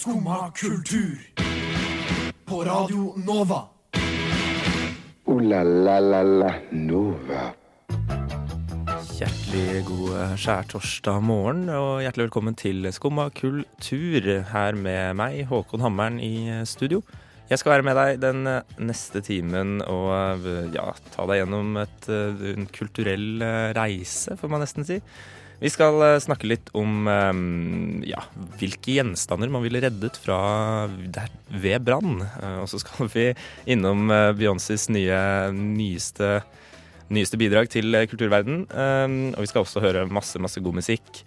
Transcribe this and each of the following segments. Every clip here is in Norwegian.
Skumma kultur. På Radio Nova. O-la-la-la-la-Nova. Hjertelig god skjærtorsdag morgen, og hjertelig velkommen til Skumma kultur. Her med meg, Håkon Hammeren, i studio. Jeg skal være med deg den neste timen og ja, ta deg gjennom et, en kulturell reise, får man nesten si. Vi skal snakke litt om ja, hvilke gjenstander man ville reddet fra der, ved brann. Og så skal vi innom Beyoncés nye, nyeste, nyeste bidrag til kulturverden. Og vi skal også høre masse, masse god musikk.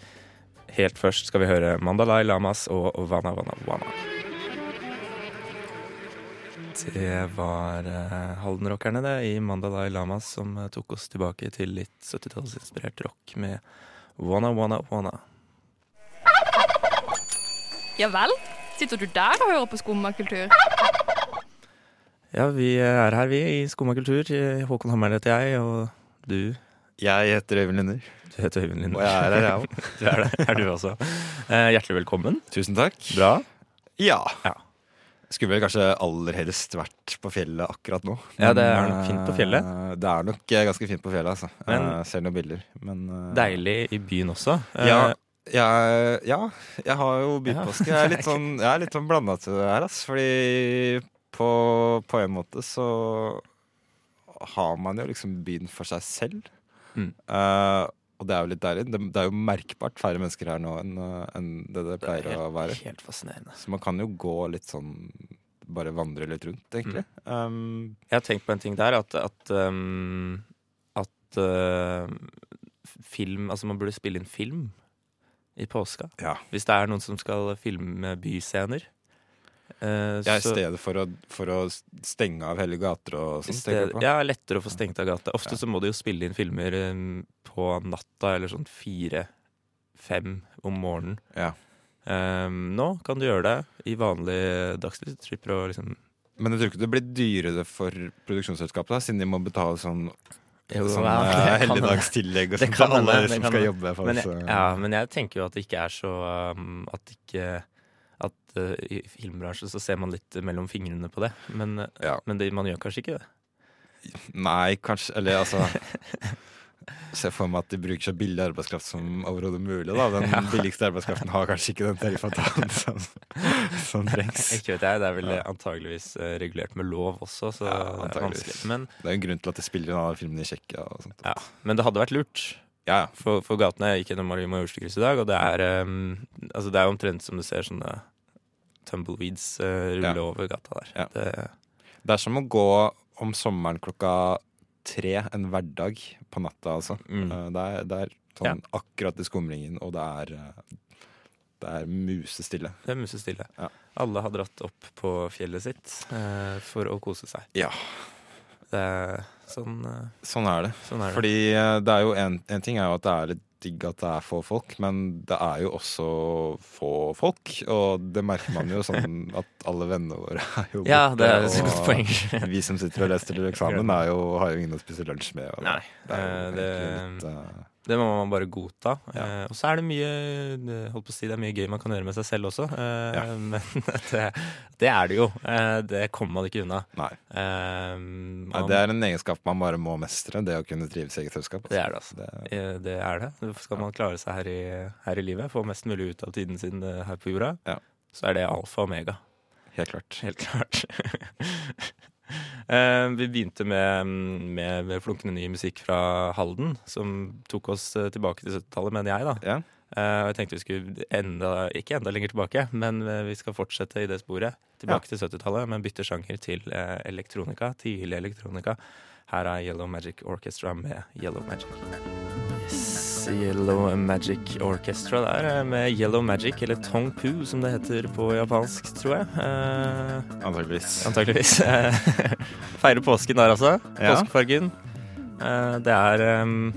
Helt først skal vi høre Mandalay Lamas og Wana Wana Wana. Det var uh, Halden-rockerne det, i Mandalay Lamas som tok oss tilbake til litt 70-tallsinspirert rock med Wanna Wanna Wanna. Ja vel? Sitter du der og hører på skummakultur? Ja, vi er her, vi, i skummakultur. Håkon Hammeren heter jeg, og du Jeg heter Øyvind Linder. Du heter Øyvind Linder. Og jeg er her, jeg òg. Du er det, er du også. Uh, hjertelig velkommen. Tusen takk. Bra. Ja. Ja. Skulle vel kanskje aller helst vært på fjellet akkurat nå. Ja, det er nok fint på fjellet. eh, Det er nok eh, ganske fint på fjellet, altså. Men- Jeg ser noen bilder. Men eh, Deilig i byen også. Uh, Ja, jeg, ja, jeg har jo bypåske. Jeg er litt sånn, jeg litt sånn blanda til det her, altså. Fordi på, på en måte så har man jo liksom byen for seg selv. Mm. Eh, og det er jo litt deilig. Det, det er jo merkbart færre mennesker her nå enn eh, enn det det det helt, pleier å være. helt fascinerende. Så man kan jo gå litt sånn Bare vandre litt rundt, egentlig. Um, Jeg har tenkt på en ting der, at, at, um, at uh, film Altså, man burde spille inn film i påska. ja. Hvis det er noen som skal filme byscener. Uh, er i stedet for å, for å stenge av hele gater og sted, på? ja, lettere å få stengt av gata. Ofte Ja. så må de jo spille inn filmer um, på natta, eller sånn fire-fem om morgenen. Ja. Um, nå kan du gjøre det i vanlig dagslys. Slipper å liksom Men jeg tror ikke det blir dyrere for produksjonsselskapet, da, siden de må betale sånn, sånn ja, eh, helligdagstillegg og sånt til alle det som skal jobbe. For Men jeg, ja, men jeg tenker jo at det ikke er så um, At ikke Uh, i filmbransjen så ser man litt mellom fingrene på det. Men, uh, Ja. men det, man gjør kanskje ikke det. Nei, kanskje Eller altså Se for meg at de bruker så billig arbeidskraft som overhodet mulig. da Den billigste arbeidskraften har kanskje ikke den tariffavtalen som, som trengs. Ikke vet jeg, Det er vel Ja. antageligvis uh, regulert med lov også, så Ja, det er vanskelig. Men, Det er en grunn til at de spiller inn alle filmene i Tsjekkia. ja, men det hadde vært lurt. Ja, ja. For, for gatene jeg gikk gjennom Majorstua-krysset i dag, og det er, um, altså det er omtrent som du ser sånne tumbleweeds uh, rulle Ja. over gata der. Ja. Det, Det er som å gå om sommeren klokka tre en hverdag på natta, altså. mm. Eh, Det er, det er sånn akkurat i skumringen, og det er, eh, det er musestille. det er musestille. Ja. Alle har dratt opp på fjellet sitt eh, for å kose seg. Ja. Det er sånn, eh, Sånn er det. sånn er det. Fordi eh, det er jo en, en ting er jo at det er litt digg at det er få folk, men det er jo også få folk. Og det merker man jo sånn at alle vennene våre er jo borte. ja, det er et godt poeng. Vi som sitter og leser til eksamen, er jo, har jo ingen å spise lunsj med. Og Nei, det eh, det- litt, eh, Det må man bare godta. Ja. Eh, og så er det mye holdt på å si, det er mye gøy man kan gjøre med seg selv også. Eh, Ja. Men det, det er det jo. Eh, det kommer man ikke unna. nei. Man, nei. Det er en egenskap man bare må mestre, det å kunne trives i eget selskap. Det er det, altså. Det, Eh, Det er det. Skal man klare seg her i, her i livet, få mest mulig ut av tiden sin eh, her på jorda, Ja. så er det alfa og omega. helt klart. Helt klart. Eh, vi begynte med, med, med flunkende ny musikk fra Halden, som tok oss eh, tilbake til 70-tallet, mener jeg. da. Ja. Eh, og jeg tenkte vi skulle enda, ikke enda lenger tilbake, men vi skal fortsette i det sporet. Tilbake til 70-tallet, men bytte sjanger til eh, elektronika. Tidlig elektronika. Her er Yellow Magic Orchestra med Yellow Magic. Yellow Magic Orchestra der, eh, med Yellow Magic, eller Tong Pu som det heter på japansk, tror jeg. Eh, Antakeligvis. Antakeligvis. Feire påsken der, altså. Påskefargen. Eh, det er um,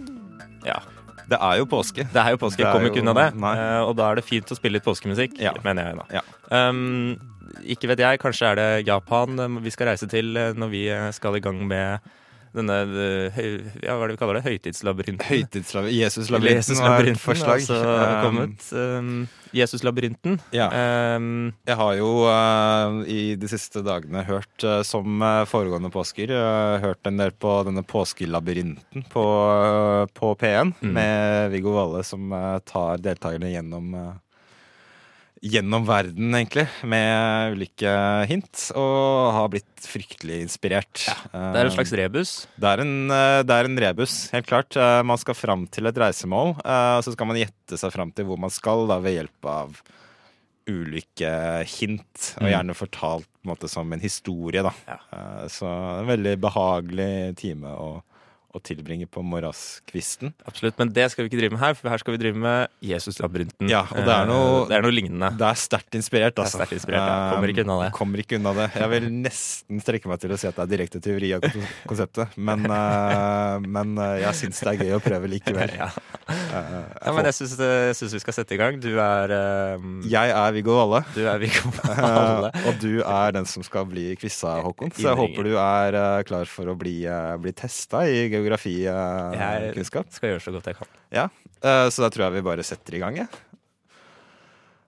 Ja. Det er jo påske. Det er jo påske, er kommer ikke unna det. Eh, og da er det fint å spille litt påskemusikk, Ja. mener jeg da. Ja. Um, ikke vet jeg, kanskje er det Japan eh, vi skal reise til eh, når vi eh, skal i gang med denne eh, ja, hva er det vi kaller det? Høytidslabyrinten. Høytidslabyrinten. Jesuslabyrinten Jesuslabyrinten var et forslag. altså Um, kommet. Um, Jesuslabyrinten. Ja. Um, Jeg har jo uh, i de siste dagene hørt, uh, som foregående påsker, uh, hørt en del på denne påskelabyrinten på, på P1 Mm. med Viggo Valle som tar deltakerne gjennom Gjennom verden, egentlig, med ulike hint, og har blitt fryktelig inspirert. det er en slags rebus. Det er en, eh, det er en rebus, helt klart. Eh, Man skal fram til et reisemål, eh, og så skal man gjette seg fram til hvor man skal da, ved hjelp av ulike hint, og Mm. gjerne fortalt på en måte som en historie. da. Ja. Eh, Så en veldig behagelig time å, å tilbringe på morgenskvisten. Absolutt, Men det skal vi ikke drive med her, for her skal vi drive med Jesuslabyrinten. Ja, og det er noe- Eh, det er noe lignende. Det er sterkt inspirert, Det er altså. sterkt inspirert, ja. Kommer ikke unna det. Eh, Kommer ikke unna det. Jeg vil nesten strekke meg til å si at det er direkte teori av konseptet, men, eh, men eh, jeg syns det er gøy å prøve likevel. Ja. Eh, Ja, men jeg syns, vi skal sette i gang. Du er um, Jeg er Viggo Valle. Du er Viggo eh, Valle. og du er den som skal bli quiza, Håkon. Så jeg håper du er uh, klar for å bli, uh, bli testa i geografikunnskap. Jeg skal gjøre så godt jeg kan. Ja, uh, så da tror jeg vi bare setter i gang, jeg. Eh,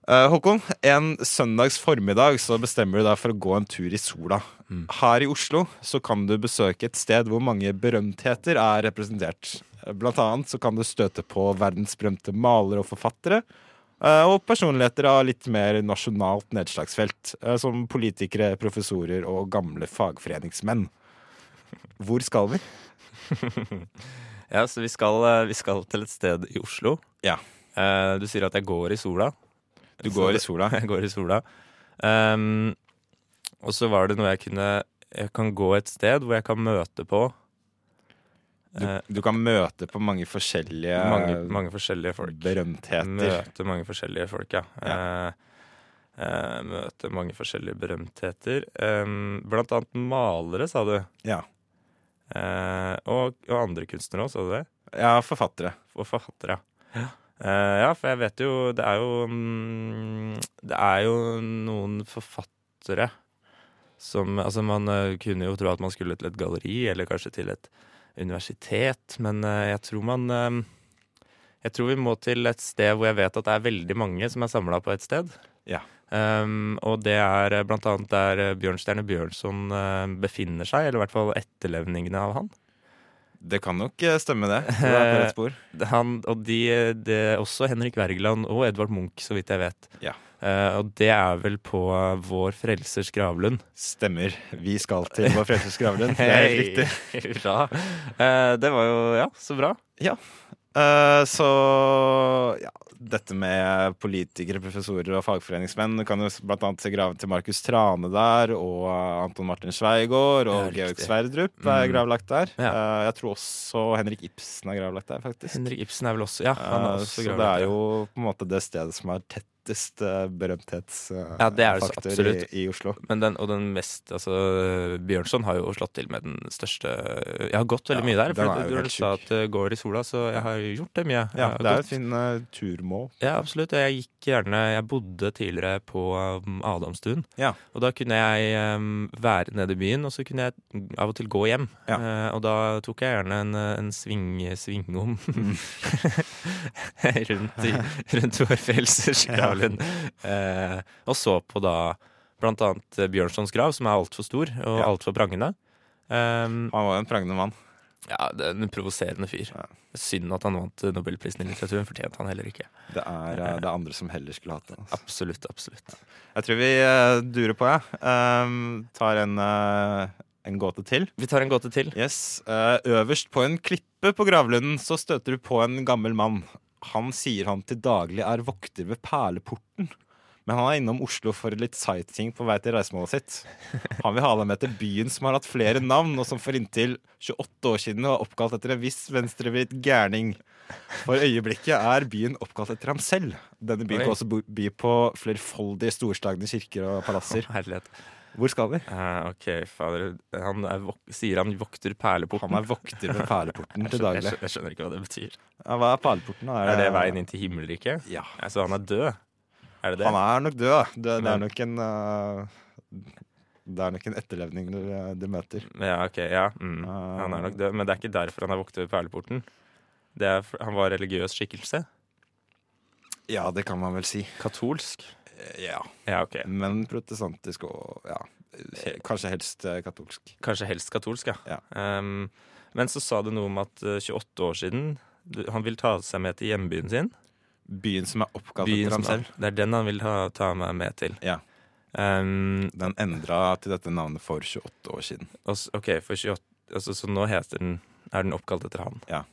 Håkon, en søndags formiddag så bestemmer du deg for å gå en tur i sola. Mm. Her i Oslo så kan du besøke et sted hvor mange berømtheter er representert. Eh, Blant annet så kan du støte på verdensberømte malere og forfattere. eh, Og personligheter av litt mer nasjonalt nedslagsfelt, eh, som politikere, professorer og gamle fagforeningsmenn. Hvor skal vi? Ja, så vi skal, eh, vi skal til et sted i Oslo. Ja. Eh, Du sier at jeg går i sola. Du går i sola. Jeg går i sola. Um, og så var det noe jeg kunne Jeg kan gå et sted hvor jeg kan møte på Du, eh, du kan møte på mange forskjellige mange, mange forskjellige folk. berømtheter. Møte mange forskjellige folk, ja. Ja. Uh, møte mange forskjellige berømtheter. Um, blant annet malere, sa du. Ja. Og, og andre kunstnere òg, sa du det? ja, forfattere. Og forfattere, ja. Eh, ja, for jeg vet jo Det er jo mm, Det er jo noen forfattere som Altså, man uh, kunne jo tro at man skulle til et galleri, eller kanskje til et universitet, men uh, jeg tror man Jeg tror vi må til et sted hvor jeg vet at det er veldig mange som er samla på et sted. Ja. Um, og det er blant annet der Bjørnstjerne Bjørnson befinner seg, eller i hvert fall etterlevningene av han. Det kan nok eh, stemme, det. Du er på rett spor. Han, og de, det er også Henrik Wergeland og Edvard Munch, så vidt jeg vet. Ja. Uh, og det er vel på Vår Frelsers gravlund. Stemmer. Vi skal til Vår Frelsers gravlund. Det er helt riktig. Hurra. Eh, det var jo Ja, så bra. Eh, så ja, dette med politikere, professorer og fagforeningsmenn Du kan jo blant annet se graven til Markus Trane der, og eh, Anton Martin Sveigård og Georg. Sverdrup er Mm. gravlagt der. Ja. Uh, jeg tror også Henrik Ibsen er gravlagt der, faktisk. Henrik Ibsen er vel også Ja, han er også uh, så det er jo på en måte det stedet som har tettest uh, Ja, det er det så berømthetsfaktor i, i Oslo. Men den, og den mest Altså, Bjørnson har jo slått til med den største Jeg har gått veldig Ja, mye der. For du, sa at det går i sola, så jeg har gjort det mye. Ja, det er et fint uh, turmål. Ja, absolutt. Jeg gikk gjerne Jeg bodde tidligere på um, Adamstuen. Ja. Og da kunne jeg um, være nede i byen, og så kunne jeg av og til gå hjem. Ja. Uh, og da tok jeg gjerne en, eh, en sving, svingom Mm. rundt, i, rundt vår frelsers. Eh, og så på da blant annet eh, Bjørnsons grav, som er altfor stor og Ja. altfor prangende. Um, Han var jo en prangende mann. ja, det er en provoserende fyr. Ja. Synd at han vant eh, Nobelprisen i litteraturen. Fortjente han heller ikke. Det er, uh, det er andre som heller skulle hatt det. Altså. Absolutt, absolutt. Jeg tror vi uh, durer på, jeg. Um, tar en, uh, en gåte til. Vi tar en gåte til. Yes. Uh, øverst på en klippe på gravlunden så støter du på en gammel mann. Han sier han til daglig er vokter ved perleporten. Men han er innom Oslo for litt sightseeing på vei til reisemålet sitt. Han vil ha deg med til byen som har hatt flere navn, og som for inntil 28 år siden var oppkalt etter en viss venstrevridd gærning. For øyeblikket er byen oppkalt etter ham selv. Denne byen kan også by på flerfoldige storslagne kirker og palasser. Hvor skal vi? Uh, ok, fader. Han er sier han vokter perleporten. Han er vokter ved perleporten til daglig. jeg, skjønner, jeg skjønner ikke hva det betyr. Ja, hva er perleporten? da? Er det veien inn til himmelriket? Ja. Altså, han er død? Er det det? Han er nok død. Det, det er nok en uh, Det er nok en etterlevning du, du møter. Ja, ok, ja. Mm. Han er nok død, men det er ikke derfor han er vokter ved perleporten. Det er, han var religiøs skikkelse. Ja, det kan man vel si. Katolsk. Eh, Ja. Ja, okay. Men protestantisk og ja, kanskje helst eh, katolsk. Kanskje helst katolsk, ja. Ja. Um, men så sa du noe om at eh, 28 år siden han vil ta seg med til hjembyen sin. Byen som er oppkalt etter ham selv. det er den han vil ta, ta meg med til. Ja. Um, Den endra til dette navnet for 28 år siden. Også, ok, for 28, altså, Så nå heter den, er den oppkalt etter han. Ja.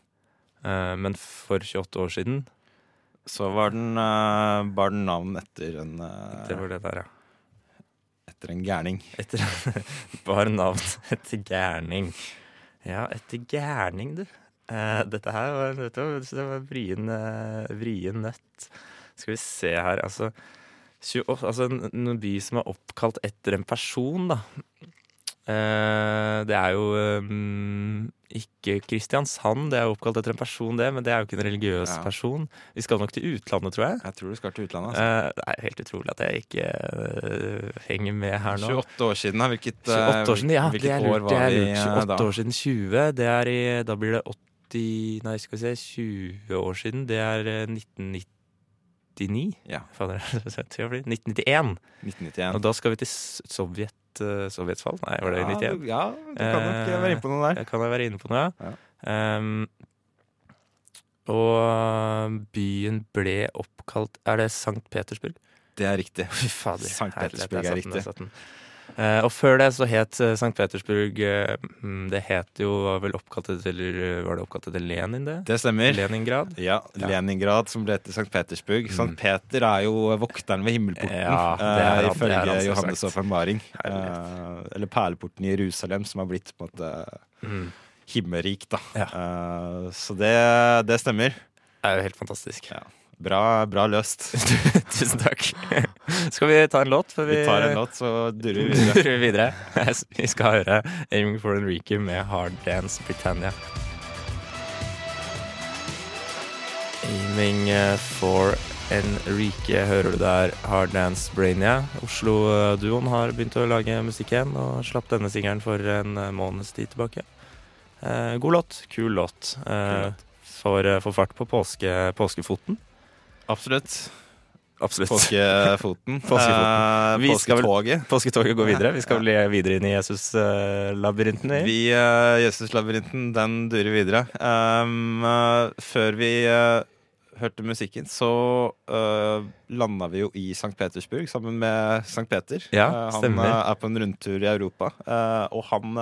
Uh, men for 28 år siden Så var den, uh, bar den navn etter en, uh, Det var det der, ja. etter en gærning. Etter bar navn etter gærning. Ja, etter gærning, du. Uh, dette her var, dette var, det var vrien, eh, vrien nøtt. Skal vi se her, altså, 28, altså en, en by som er oppkalt etter en person, da. Eh, det er jo eh, ikke Kristiansand, det er jo oppkalt etter en person, det, men det er jo ikke en religiøs Ja. person. Vi skal nok til utlandet, tror jeg. Jeg tror du skal til utlandet. Altså. Eh, det er helt utrolig at jeg ikke henger med her nå. 28 år siden, da. Hvilket, eh, 28 år siden, ja. Det er lurt, år var Det er lurt. eh, 28 da? år siden 20. Det er i, da blir det 80 Nei, skal vi se. 20 år siden. Det er eh, 1999. Ja. Fader, 1991. 1991. Og da skal vi til Sovjet. Eh, Sovjets fall? Nei, var det Ja, 91? du, ja, du kan nok Eh, være inne på noe der. Jeg kan jeg være inne på noe, Ja. Ehm, og byen ble oppkalt Er det Sankt Petersburg? Det er riktig. Fy fader. Sankt Petersburg er riktig. Eh, og før det så het uh, St. Petersburg eh, mm, Det het jo var vel oppkalt etter Var det oppkalt etter Lenin, det? Det stemmer. Leningrad? Ja, Leningrad, som ble til St. Petersburg. St. Peter er jo vokteren ved himmelporten, Mm. Ja, eh, han- ifølge han. Johannes' åpenbaring. Eh, eller perleporten i Jerusalem, som har blitt på en måte Mm. himmelrik, da. Ja. Eh, så det, det stemmer. Det er jo helt fantastisk. Ja. Bra, bra løst. Tusen takk. Skal vi ta en låt før vi Vi tar en låt, så durer vi videre. durer videre? Vi skal høre 'Aiming for Enrique' med 'Hard Dance Britannia'. Aiming eh, for Enrique hører du der, Hard Dance Brainia. Oslo-duoen har begynt å lage musikk igjen, og slapp denne singelen for en eh, måneds tid tilbake. Eh, god låt, kul låt. Eh, låt. får, eh, får fart på påske, påskefoten. Absolutt. Absolutt. Påskefoten. Påskefoten. Vi skal vel- Påsketoget. Påsketoget går videre. Vi skal vel videre inn i Jesus-labyrinten. Vi, uh, Jesuslabyrinten, den durer videre. Um, eh, før vi hørte musikken, så uh, landa vi jo i St. Petersburg sammen med St. Peter. Ja, han stemmer. er på en rundtur i Europa, eh, og han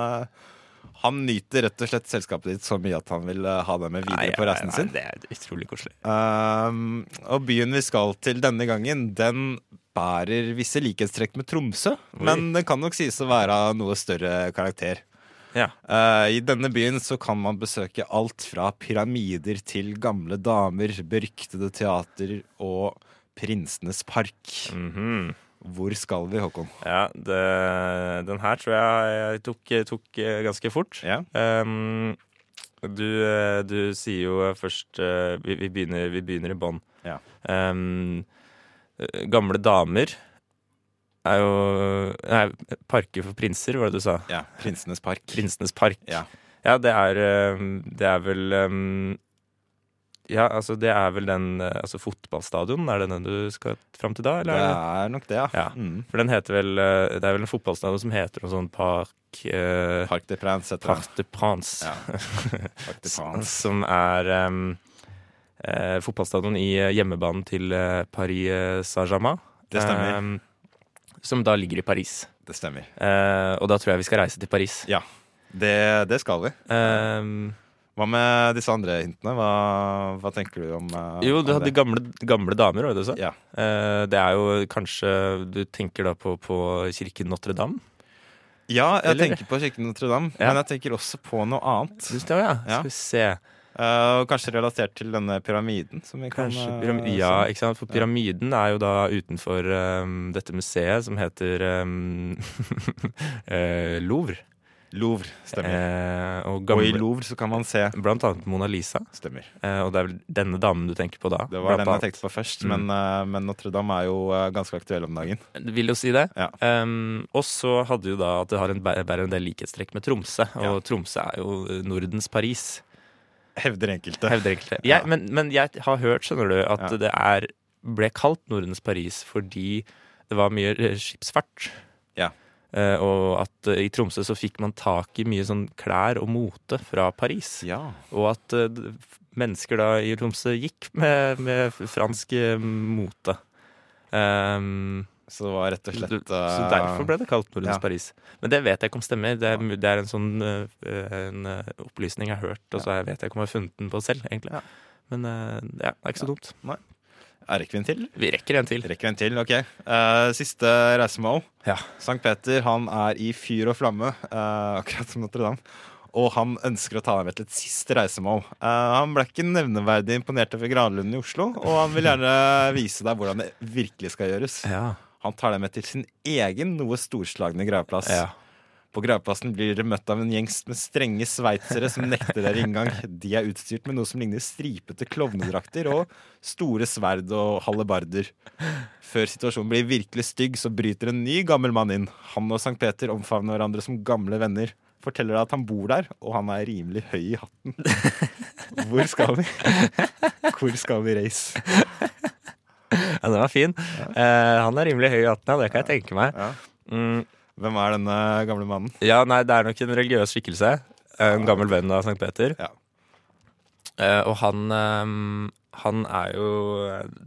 han nyter rett og slett selskapet ditt så mye at han vil eh, ha deg med videre Nei, på nei, reisen nei, sin. Det er utrolig koselig. Um, og byen vi skal til denne gangen, den bærer visse likhetstrekk med Tromsø. Men den kan nok sies å være av noe større karakter. Ja. Uh, I denne byen så kan man besøke alt fra pyramider til gamle damer, beryktede teater og Prinsenes park. Mhm. Hvor skal vi, Håkon? Ja, det, den her tror jeg jeg tok, tok eh, ganske fort. Ja. Um, du, eh, du sier jo først eh, Vi, vi, begynner, vi begynner i bånn. Ja. Um, gamle damer er jo Nei, parker for prinser, var det du sa? ja. Prinsenes park. Prinsenes park. Ja. Ja, det er, det er vel um, Ja, altså det er vel den eh, Altså fotballstadion, er det den du skal fram til da? Eller? er det? er nok det, ja. Ja. Mm. For den heter vel eh, Det er vel en fotballstadion som heter noe sånn Park eh, Parc de Prince heter. Parc de Prince. Ja. Parc de Prince. Som er um, eh, fotballstadion i eh, hjemmebanen til Paris Saint-Germain. Det stemmer. Eh, som da ligger i Paris. Det stemmer. Eh, og da tror jeg vi skal reise til Paris. Ja. Det, det skal vi. Um, Hva med disse andre hintene? Hva, hva tenker du om uh, jo, du hadde gamle, gamle damer, var det du sa? Ja. Uh, det er jo kanskje Du tenker da på, på kirken Notre-Dame? ja, jeg Eller? tenker på Kirken Notre-Dame, Ja. men jeg tenker også på noe annet. Du det, ja. Ja. Skal vi se. Uh, kanskje relatert til denne pyramiden. Som vi kan, Kanskje uh, pyramid Ja, ikke sant? For pyramiden er jo da utenfor um, dette museet som heter um, Louvre. Louvre. Stemmer. Eh, og Og i Louvre så kan man se blant annet Mona Lisa. Stemmer. Eh, og det er vel denne damen du tenker på da? Det var den jeg tenkte på først, Mm. men, uh, men Notre-Dame er jo uh, ganske aktuell om dagen. Det Vil jo si det. Ja. Um, og så hadde jo da at det har en, bærer en del likhetstrekk med Tromsø. Og Ja. Tromsø er jo Nordens Paris, Hevder enkelte. hevder enkelte. Ja. Men, men jeg har hørt, skjønner du, at det er, ble kalt Nordens Paris fordi det var mye eh, skipsfart. Ja. Eh, og at eh, i Tromsø så fikk man tak i mye sånn klær og mote fra Paris. Ja. Og at eh, mennesker da i Tromsø gikk med, med fransk mote. Um, Så det var rett og slett uh, så derfor ble det kalt Nordens ja. Paris. Men det vet jeg ikke om stemmer. Det er, det er en sånn en opplysning jeg har hørt, og så vet jeg ikke om jeg har funnet den på selv, egentlig. Ja. Men ja, det er ikke så dumt. Er rekker vi en til? Vi rekker en til. Rekker en til, ok. Uh, siste reisemål. Ja. Sankt Peter han er i fyr og flamme, uh, akkurat som Notre-Dame. Og han ønsker å ta deg med til et siste reisemål. Uh, han ble ikke nevneverdig imponert over Granlunden i Oslo, og han vil gjerne vise deg hvordan det virkelig skal gjøres. Ja. Han tar deg med til sin egen noe storslagne gravplass. ja. På gravplassen blir dere møtt av en gjengs med strenge sveitsere som nekter dere inngang. De er utstyrt med noe som ligner stripete klovnedrakter og store sverd og hallebarder. Før situasjonen blir virkelig stygg, så bryter en ny gammel mann inn. Han og Sankt Peter omfavner hverandre som gamle venner. Forteller deg at han bor der, og han er rimelig høy i hatten. Hvor skal vi? Hvor skal vi reise? ja, den var fin. Eh, han er rimelig høy i hatten, ja. Det kan jeg tenke meg. Ja. Mm, Hvem er denne gamle mannen? ja, nei, det er nok en religiøs skikkelse. En gammel venn av Sankt Peter. Ja. Eh, og han eh, Han er jo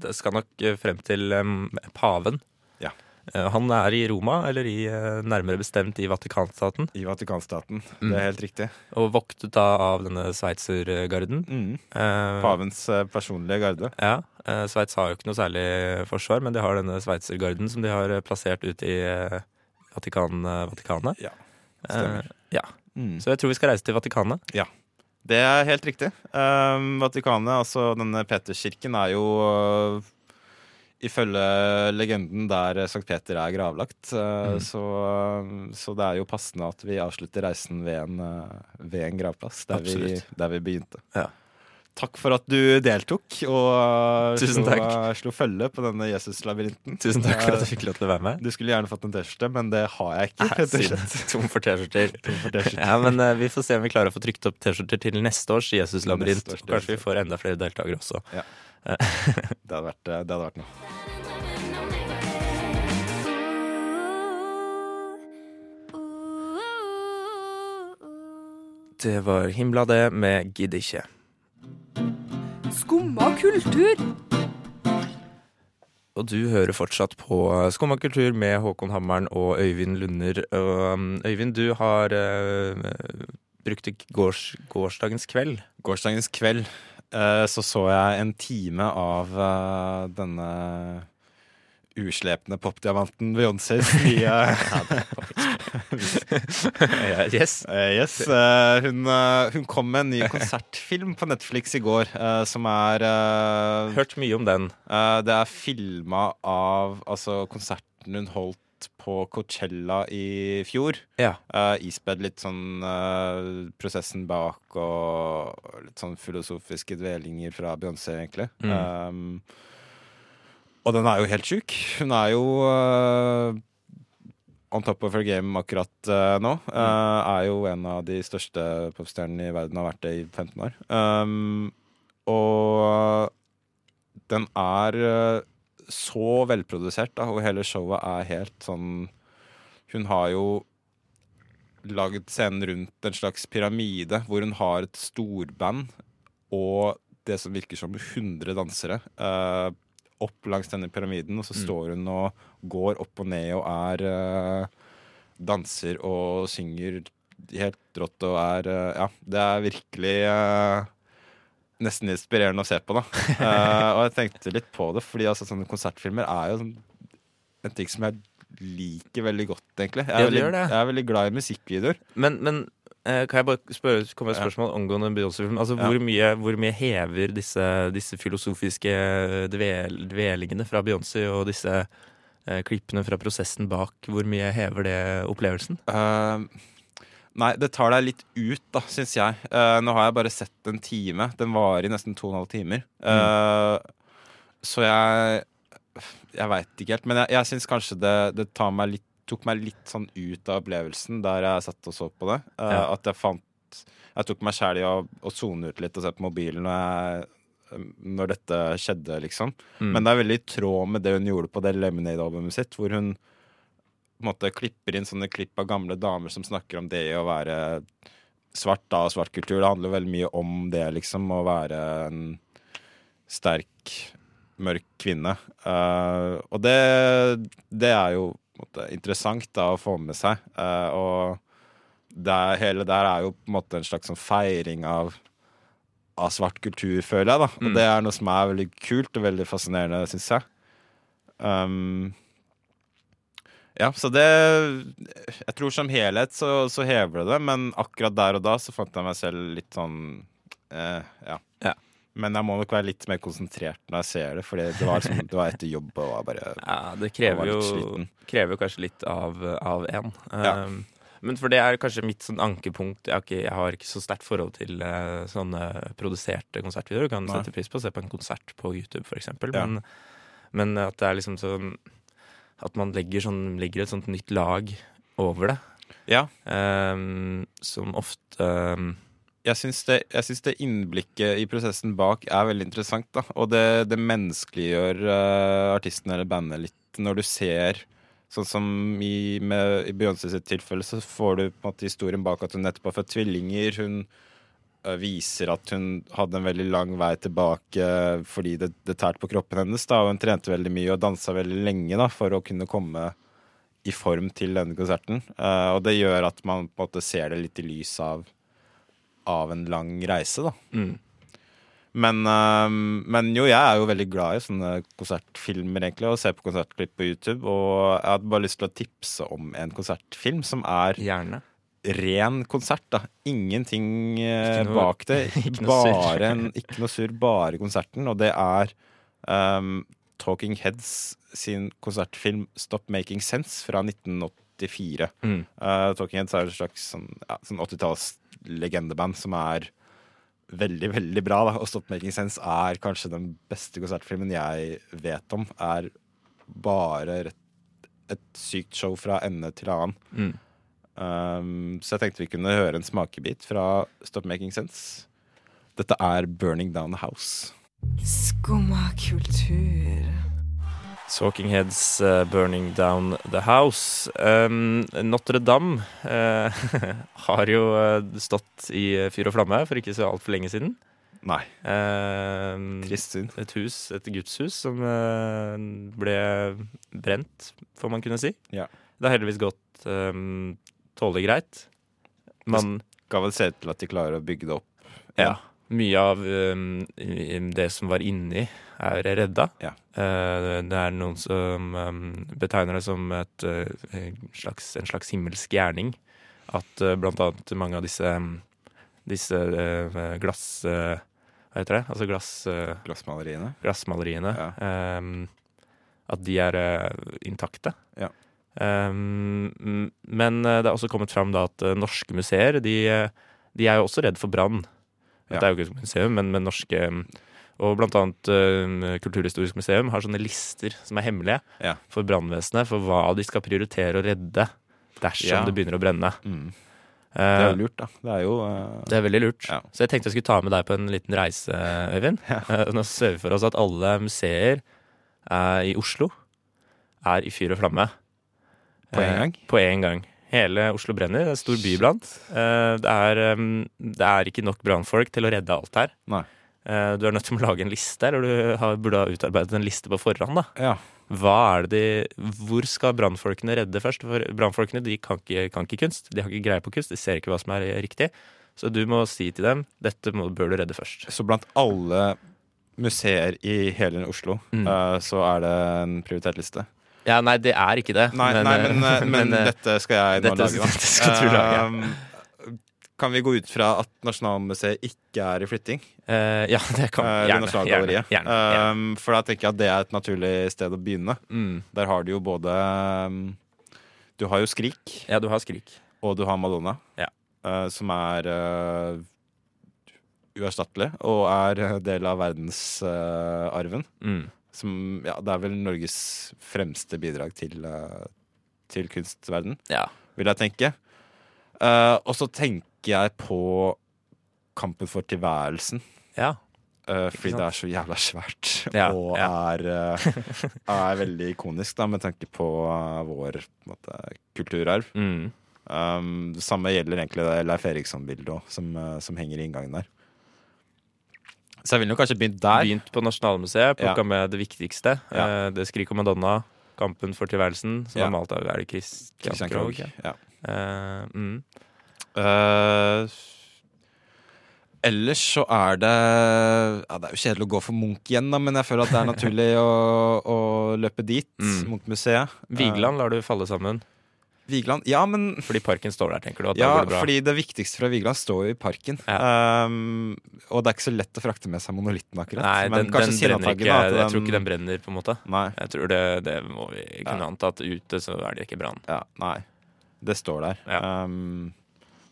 Det skal nok frem til eh, paven. Ja. Eh, han er i Roma, eller i, eh, nærmere bestemt i Vatikanstaten. I Vatikanstaten. Mm. Det er helt riktig. Og voktet da av denne sveitsergarden. Mm. Eh, Pavens personlige garde. Ja, Sveits har jo ikke noe særlig forsvar, men de har denne sveitsergarden som de har plassert ut i Vatikan, eh, Vatikanet. Ja, stemmer. Eh, ja. Mm. Så jeg tror vi skal reise til Vatikanet. Det er helt riktig. Um, Vatikanet, altså denne Peterskirken, er jo uh, ifølge legenden der Sankt Peter er gravlagt. Uh, Mm. så, uh, så det er jo passende at vi avslutter reisen ved en, ved en gravplass, der vi, der vi begynte. Ja. Takk for at du deltok og Tusen slo, takk. uh, slo følge på denne Jesus-labyrinten. Tusen takk for at jeg fikk lov til å være med. Du skulle gjerne fått en T-skjorte, men det har jeg ikke. Nei. Tom for T-skjorter. Ja, men uh, vi får se om vi klarer å få trykt opp T-skjorter til neste års Jesus-labyrint. Neste års Kanskje vi får enda flere deltakere også. Det hadde vært, det hadde vært noe. Det var himla det med Gidd ikke. Skumma kultur. Og du hører fortsatt på Skumma kultur med Håkon Hammeren og Øyvind Lunder. Og um, Øyvind, du har uh, brukt gårs, gårsdagens kveld. Gårsdagens kveld eh, så så jeg en time av eh, denne uslepne popdiamanten Beyoncés uh, yes. Uh, Yes. Uh, hun, eh, hun kom med en ny konsertfilm på Netflix i går, eh, som er eh, Hørt mye om den. eh, Det er filma av altså konserten hun holdt på Coachella i fjor. Ja. Uh, ispedd litt sånn uh, prosessen bak og litt sånn filosofiske dvelinger fra Beyoncé, egentlig. Mm. Um, og den er jo helt sjuk. Hun er jo uh, on top of her game akkurat uh, nå. Uh, er jo en av de største popstjernene i verden, har vært det i 15 år. Um, og den er så velprodusert, da, og hele showet er helt sånn Hun har jo lagd scenen rundt en slags pyramide, hvor hun har et storband og det som virker som 100 dansere. eh, opp langs denne pyramiden, og så Mm. står hun og går opp og ned og er eh, danser og synger helt rått og er eh, Ja, det er virkelig eh, nesten inspirerende å se på, da. Og jeg tenkte litt på det, fordi altså, sånne konsertfilmer er jo sånn, en ting som jeg liker veldig godt, egentlig. Jeg er, Ja, veldig, jeg er veldig glad i musikkvideoer. Men, men kan jeg bare spørre, komme med et spørsmål angående Beyoncé-film? Altså, hvor, mye, hvor mye hever disse, disse filosofiske dvel, dvelingene fra Beyoncé og disse eh, klippene fra prosessen bak, hvor mye hever det opplevelsen? Uh, Nei, det tar deg litt ut, da, syns jeg. Uh, nå har jeg bare sett en time. Den varer i nesten to og en halv timer. Eh, så jeg Jeg veit ikke helt. Men jeg, jeg syns kanskje det, det tar meg litt, tok meg litt sånn ut av opplevelsen der jeg satt og så på det. Uh, Ja. At jeg fant Jeg tok meg sjæl i å, sone ut litt og se på mobilen når, jeg, når dette skjedde, liksom. Mm. Men det er veldig i tråd med det hun gjorde på det Lemonade-albumet sitt, hvor hun på en måte klipper inn sånne klipp av gamle damer som snakker om det å være svart da, og svart kultur. Det handler veldig mye om det, liksom, å være en sterk, mørk kvinne. Uh, og det, det er jo måte, interessant da å få med seg. Eh, og det hele der er jo på en måte en slags sånn feiring av av svart kultur, føler jeg. da Og Mm. det er noe som er veldig kult og veldig fascinerende, syns jeg. Um, ja, så det Jeg tror som helhet så, så hever det det, men akkurat der og da så fant jeg meg selv litt sånn eh, ja. Men jeg må nok være litt mer konsentrert når jeg ser det, for det var, liksom, det var etter jobb og var bare Ja, det krever jo krever kanskje litt av, av en. Ja. Um, men for det er kanskje mitt sånn ankepunkt. Jeg har ikke, jeg har ikke så sterkt forhold til uh, sånne produserte konsertvideoer. Du kan Nei. sette pris på å se på en konsert på YouTube, eksempel. Ja. Men, men at det er liksom sånn At man legger, sånn, legger et sånt nytt lag over det. Ja. Um, som ofte um, jeg syns det, det innblikket i prosessen bak er veldig interessant. da Og det, det menneskeliggjør uh, artisten eller bandet litt når du ser Sånn som i, med- i Beyoncé sitt tilfelle, så får du på en måte historien bak at hun nettopp har født tvillinger. Hun uh, viser at hun hadde en veldig lang vei tilbake fordi det, det tærte på kroppen hennes. da Og hun trente veldig mye og dansa veldig lenge da for å kunne komme i form til denne konserten. Eh, og det gjør at man på en måte ser det litt i lys av av en lang reise, da. mm, Men, øhm, men jo, jeg er jo veldig glad i sånne konsertfilmer, egentlig, og ser på konsertklipp på YouTube. Og jeg hadde bare lyst til å tipse om en konsertfilm som er Gjerne. ren konsert, da. Ingenting eh, noe- bak det. ikke noe bare en, ikke noe surr, bare konserten. Og det er um, Talking Heads sin konsertfilm Stop Making Sense fra 1984. Mm. Uh, Talking Heads er et slags sånn, ja, sånn 80-talls-legendeband som er veldig, veldig bra. Da. Og Stop Making Sense er kanskje den beste konsertfilmen jeg vet om. Er bare et sykt show fra ende til annen. Mm. Um, så jeg tenkte vi kunne høre en smakebit fra Stop Making Sense. Dette er Burning Down the House. Skumma kultur. Talking Heads uh, Burning Down the House. Um, Notre-Dame uh, har jo uh, stått i fyr og flamme for ikke så altfor lenge siden. Nei, Uh, trist synd. et hus, et gudshus, som ble brent, får man kunne si. Ja. Det har heldigvis gått um, tålelig greit. Man Skal vel se ut til at de klarer å bygge det opp. Ja. Ja. Mye av um, det som var inni, er redda. Ja. Uh, det er noen som um, betegner det som et, uh, slags, en slags himmelsk gjerning. At uh, blant annet mange av disse, um, disse glass... hva heter det? Altså glass, Glassmaleriene. glassmaleriene. Ja. um, at de er intakte. Ja. Um, men det er også kommet fram da at norske museer de, de er jo også redd for brann. Ja. Det er jo ikke et museum, men, men norske Og blant annet uh, Kulturhistorisk museum har sånne lister som er hemmelige Ja. for brannvesenet, for hva de skal prioritere å redde dersom Ja. det begynner å brenne. Mm. Eh, Det er jo lurt, da. Det er jo uh... det er veldig lurt. Ja. Så jeg tenkte jeg skulle ta med deg på en liten reise, Øyvind. Nå ser vi for oss at alle museer i Oslo er i fyr og flamme. På en Eh, gang? På en gang. Hele Oslo brenner. Det er en stor by iblant. Eh, Det det er ikke nok brannfolk til å redde alt her. Nei. Eh, Du er nødt til å lage en liste, eller du burde ha utarbeidet en liste på forhånd. da. Ja. Hva er det de, hvor skal brannfolkene redde først? For brannfolkene de kan ikke, kan ikke kunst. De har ikke greie på kunst. De ser ikke hva som er riktig. Så du må si til dem dette må, bør du redde først. Så blant alle museer i hele Oslo, Mm. eh, så er det en prioritert liste. Ja, Nei, det er ikke det. Nei, men, nei, men, men, men, eh, dette skal jeg nå dette- lage, dette skal du lage. Um, kan vi gå ut fra at Nasjonalmuseet ikke er i flytting? Uh, Ja, det kan Eh, gjerne. eller Gjerne, gjerne, gjerne. Um, for da tenker jeg at det er et naturlig sted å begynne. Mm. Der har du jo både um, Du har jo Skrik, Ja, du har Skrik. og du har Madonna. Ja. eh, som er eh, uerstattelig, og er eh, del av verdensarven. Mm. Som ja, det er vel Norges fremste bidrag til, uh, til kunstverden, Ja. vil jeg tenke. Uh, og så tenker jeg på Kampen for tilværelsen. ja. Uh, fordi det er så jævla svært Ja, og. Er, er veldig ikonisk, da, med tanke på vår på måte, kulturarv. Mm. Um, det samme gjelder egentlig det Leif Eriksson-bildet òg, som, som henger i inngangen der. Så jeg ville nok kanskje begynt der. Begynt på Nasjonalmuseet, plukka Ja. med det viktigste. Ja. Eh, det 'Skrik om Madonna', 'Kampen for tilværelsen', som Ja. er malt av er det Christian, Krogh. Ja. Eh, mm. Eh, ellers så er det ja, Det er jo kjedelig å gå for Munch igjen, da, men jeg føler at det er naturlig å, å løpe dit. Mm. Munch-museet. Vigeland lar du falle sammen, Eh, Vigeland. Ja, men fordi parken står der, tenker du? Ja, går det fordi det viktigste fra Vigeland står jo i parken. Um, og det er ikke så lett å frakte med seg monolitten, akkurat. Nei, men den, den brenner ikke. da, at Jeg tror ikke den brenner, på en måte. Nei, Jeg tror det, det må vi kunne Ja. anta at ute så er det ikke brann. ja, nei. Det står der. Ja. Um,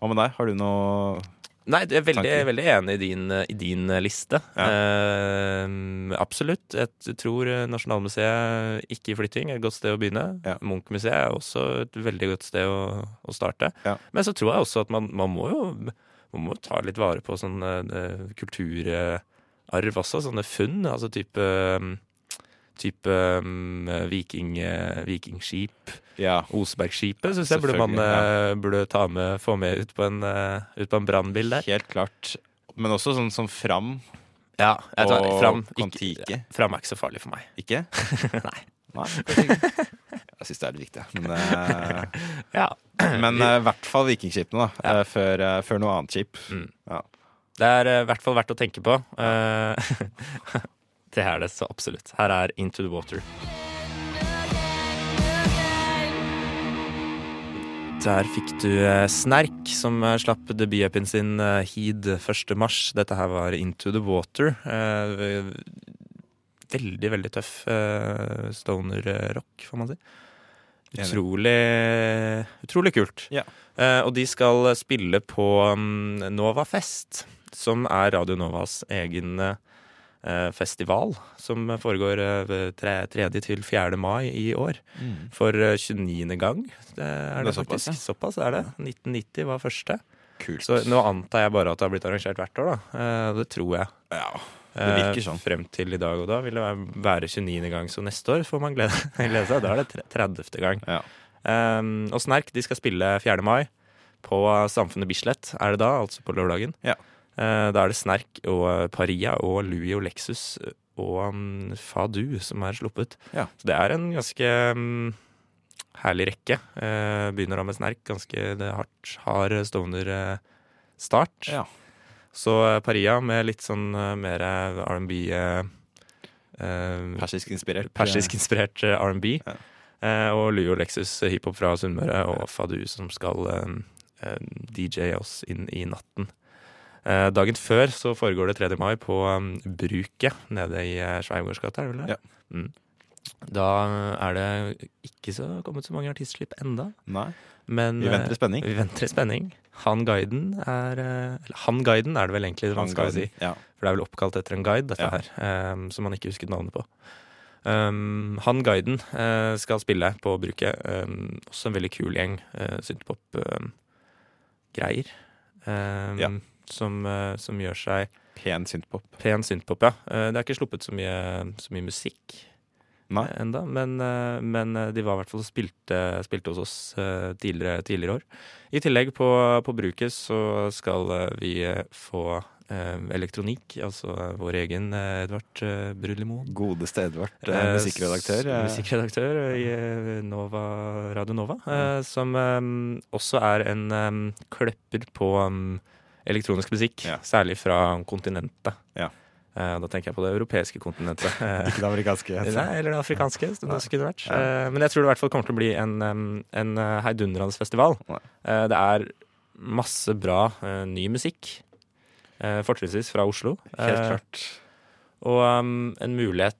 hva med deg? Har du noe Nei, jeg er veldig, veldig enig i din, i din liste. Ja. Eh, absolutt. Jeg tror Nasjonalmuseet ikke i flytting er et godt sted å begynne. Ja. Munch-museet er også et veldig godt sted å, å starte. Ja. Men så tror jeg også at man, man må jo man må ta litt vare på sånn eh, kulturarv også. Sånne funn. Altså type Type um, viking, eh, vikingskip. Ja. Osebergskipet syns jeg burde man Selvfølgelig, eh, burde ta med, få med ut på en, eh, ut på en brannbil der. Helt klart. Men også sånn som Fram Ja, jeg tar og fram. Kon-Tiki. Fram er ikke så farlig for meg. Ikke? Nei. Nei. Jeg syns det er litt viktig. Men, uh, Ja. men i i hvert fall vikingskipene, da. Ja. Uh, før, før noe annet skip. Mm. Ja. Det er i hvert fall verdt å tenke på. Det er det så absolutt. Her er Into the Water. Der fikk du eh, Snerk, som eh, slapp debut-upien sin eh, Heed 1. mars. Dette her var Into the Water. Veldig, veldig tøff stoner-rock, får man si. Utrolig, utrolig kult. Ja. Og de skal spille på um, Nova Fest, som er Radio Novas egen festival. Som foregår eh, 3. til 4. mai i år. For eh, 29. gang. Det er det, Det er såpass, faktisk. Såpass er det. 1990 var første. Kult. Så nå antar jeg bare at det har blitt arrangert hvert år, da. Eh, Det tror jeg. ja. Det virker sånn. Eh, Frem til i dag, og da vil det være 29. gang. Så neste år får man glede, glede seg. Da er det 30. gang. Ja. Um, og Snerk de skal spille 4. mai på Samfunnet Bislett, er det da, altså på lørdagen. Ja. Eh, da er det Snerk og eh, Paria og Louis og Lexus og um, Fadu som er sluppet. Ja. Så det er en ganske um, herlig rekke. Eh, begynner da med Snerk, ganske det hardt, hard stoner-start. Ja. Så eh, Paria med litt sånn eh, mer eh, R&B eh, eh, Persisk inspirert. Persisk-inspirert eh, R&B. Ja. Eh, og Louis og Lexus eh, hiphop fra Sunnmøre, og Fadu som skal eh, eh, DJ oss inn i natten. Eh, dagen før så foregår det 3. mai på um, Bruket nede i uh, Sveigårdsgata, er det vel det? Ja. Mm. Da er det ikke så kommet så mange artistslipp enda, Nei. men Vi venter i spenning. eh, vi venter i spenning. Han guiden er eh, Eller Han guiden er det vel egentlig man skal si. Ja. For det er vel oppkalt etter en guide, dette Ja. her, um, som man ikke husket navnet på. Um, han guiden uh, skal spille på bruket. Um, også en veldig kul gjeng uh, synthpop-greier. Um, Ja. Som, eh, som gjør seg Pen synthpop. pen synthpop, ja. Eh, det er ikke sluppet så mye, så mye musikk Nei. enda, men, eh, men de var i hvert fall og spilte, spilte hos oss tidligere, tidligere år. I tillegg på, på bruket så skal vi få eh, elektronikk, altså vår egen Edvard Brudlimo. Godeste Edvard, musikkredaktør. eh, Musikkredaktør i Nova, Radio Nova. eh, Som også er en klepper kløpper på eh, elektronisk musikk, Ja. særlig fra kontinentet. Ja. Uh, Da tenker jeg på det europeiske kontinentet. Ikke det amerikanske. Nei, eller det afrikanske, som det også kunne vært. Ja. Eh, Men jeg tror det i hvert fall kommer til å bli en, em, en eh, heidundrende festival. Eh, Det er masse bra ny musikk. Fortrinnsvis fra Oslo. Helt klart. Og um, en mulighet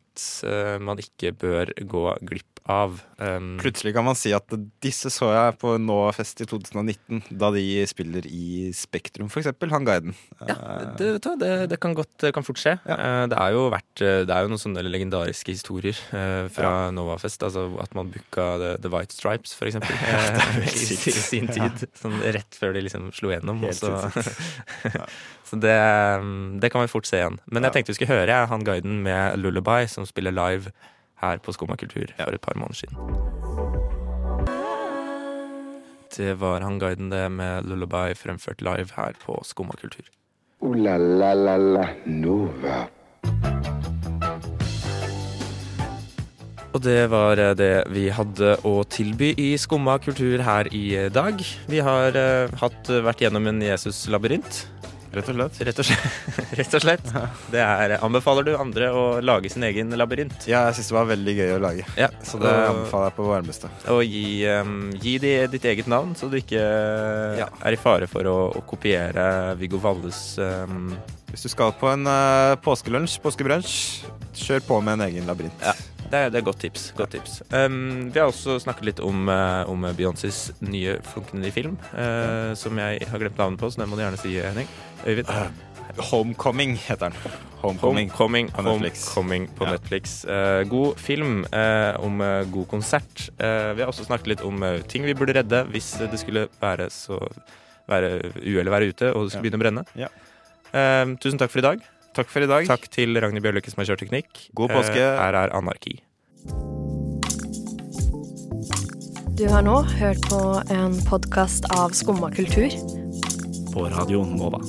man ikke bør gå glipp av. Um, Plutselig kan man si at disse så jeg på Novafest i 2019, da de spiller i Spektrum, eksempel. Han guiden. ja, det, vet det, det kan godt kan fort skje. Eh, det er jo vært eh, Det er jo noen sånne legendariske historier eh, fra Novafest. Altså at man booka The, The White Stripes, eksempel. eh, i. I sin tid. Sånn rett før de liksom slo gjennom. Helt så så det, um, det kan vi fort se igjen. Men jeg tenkte vi skulle høre han guiden med Lullaby, som spiller live her på Skumma kultur for et par måneder siden. Det var han guiden det med Lullaby fremført live her på Skumma kultur. Ooh la la la la Nova. Og det var det vi hadde å tilby i Skumma kultur her i dag. Vi har eh, hatt, vært gjennom en Jesus-labyrint. Rett og slett. Rett og slett. Rett og slett. Det er, anbefaler du andre å lage sin egen labyrint? Ja, jeg syns det var veldig gøy å lage. Ja, Så det og- anbefaler jeg på varmeste. Og gi, um, gi de ditt eget navn, så du ikke Ja. er i fare for å, å kopiere Viggo Valles um, Hvis du skal på en uh, påskelunsj, påskebrunsj, kjør på med en egen labyrint. Ja. Det er, det er godt tips. Godt tips. Um, vi har også snakket litt om, uh, om Beyoncés nye flunkende film, uh, som jeg har glemt navnet på, så den må du gjerne si, Henning. Øyvind. Homecoming heter den. Homecoming. Homecoming på Netflix. Homecoming på Ja. Netflix. Uh, god film uh, om uh, god konsert. Eh, vi har også snakket litt om eh, ting vi burde redde hvis det skulle være så være uhellet være ute og det skulle Ja. begynne å brenne. Ja. Eh, tusen takk for i dag. Takk for i dag. Takk til Ragnhild Bjørløkke som har kjørt teknikk. God påske. Eh, her er Anarki. Du har nå hørt på en podkast av Skumma kultur. På Radio Nova.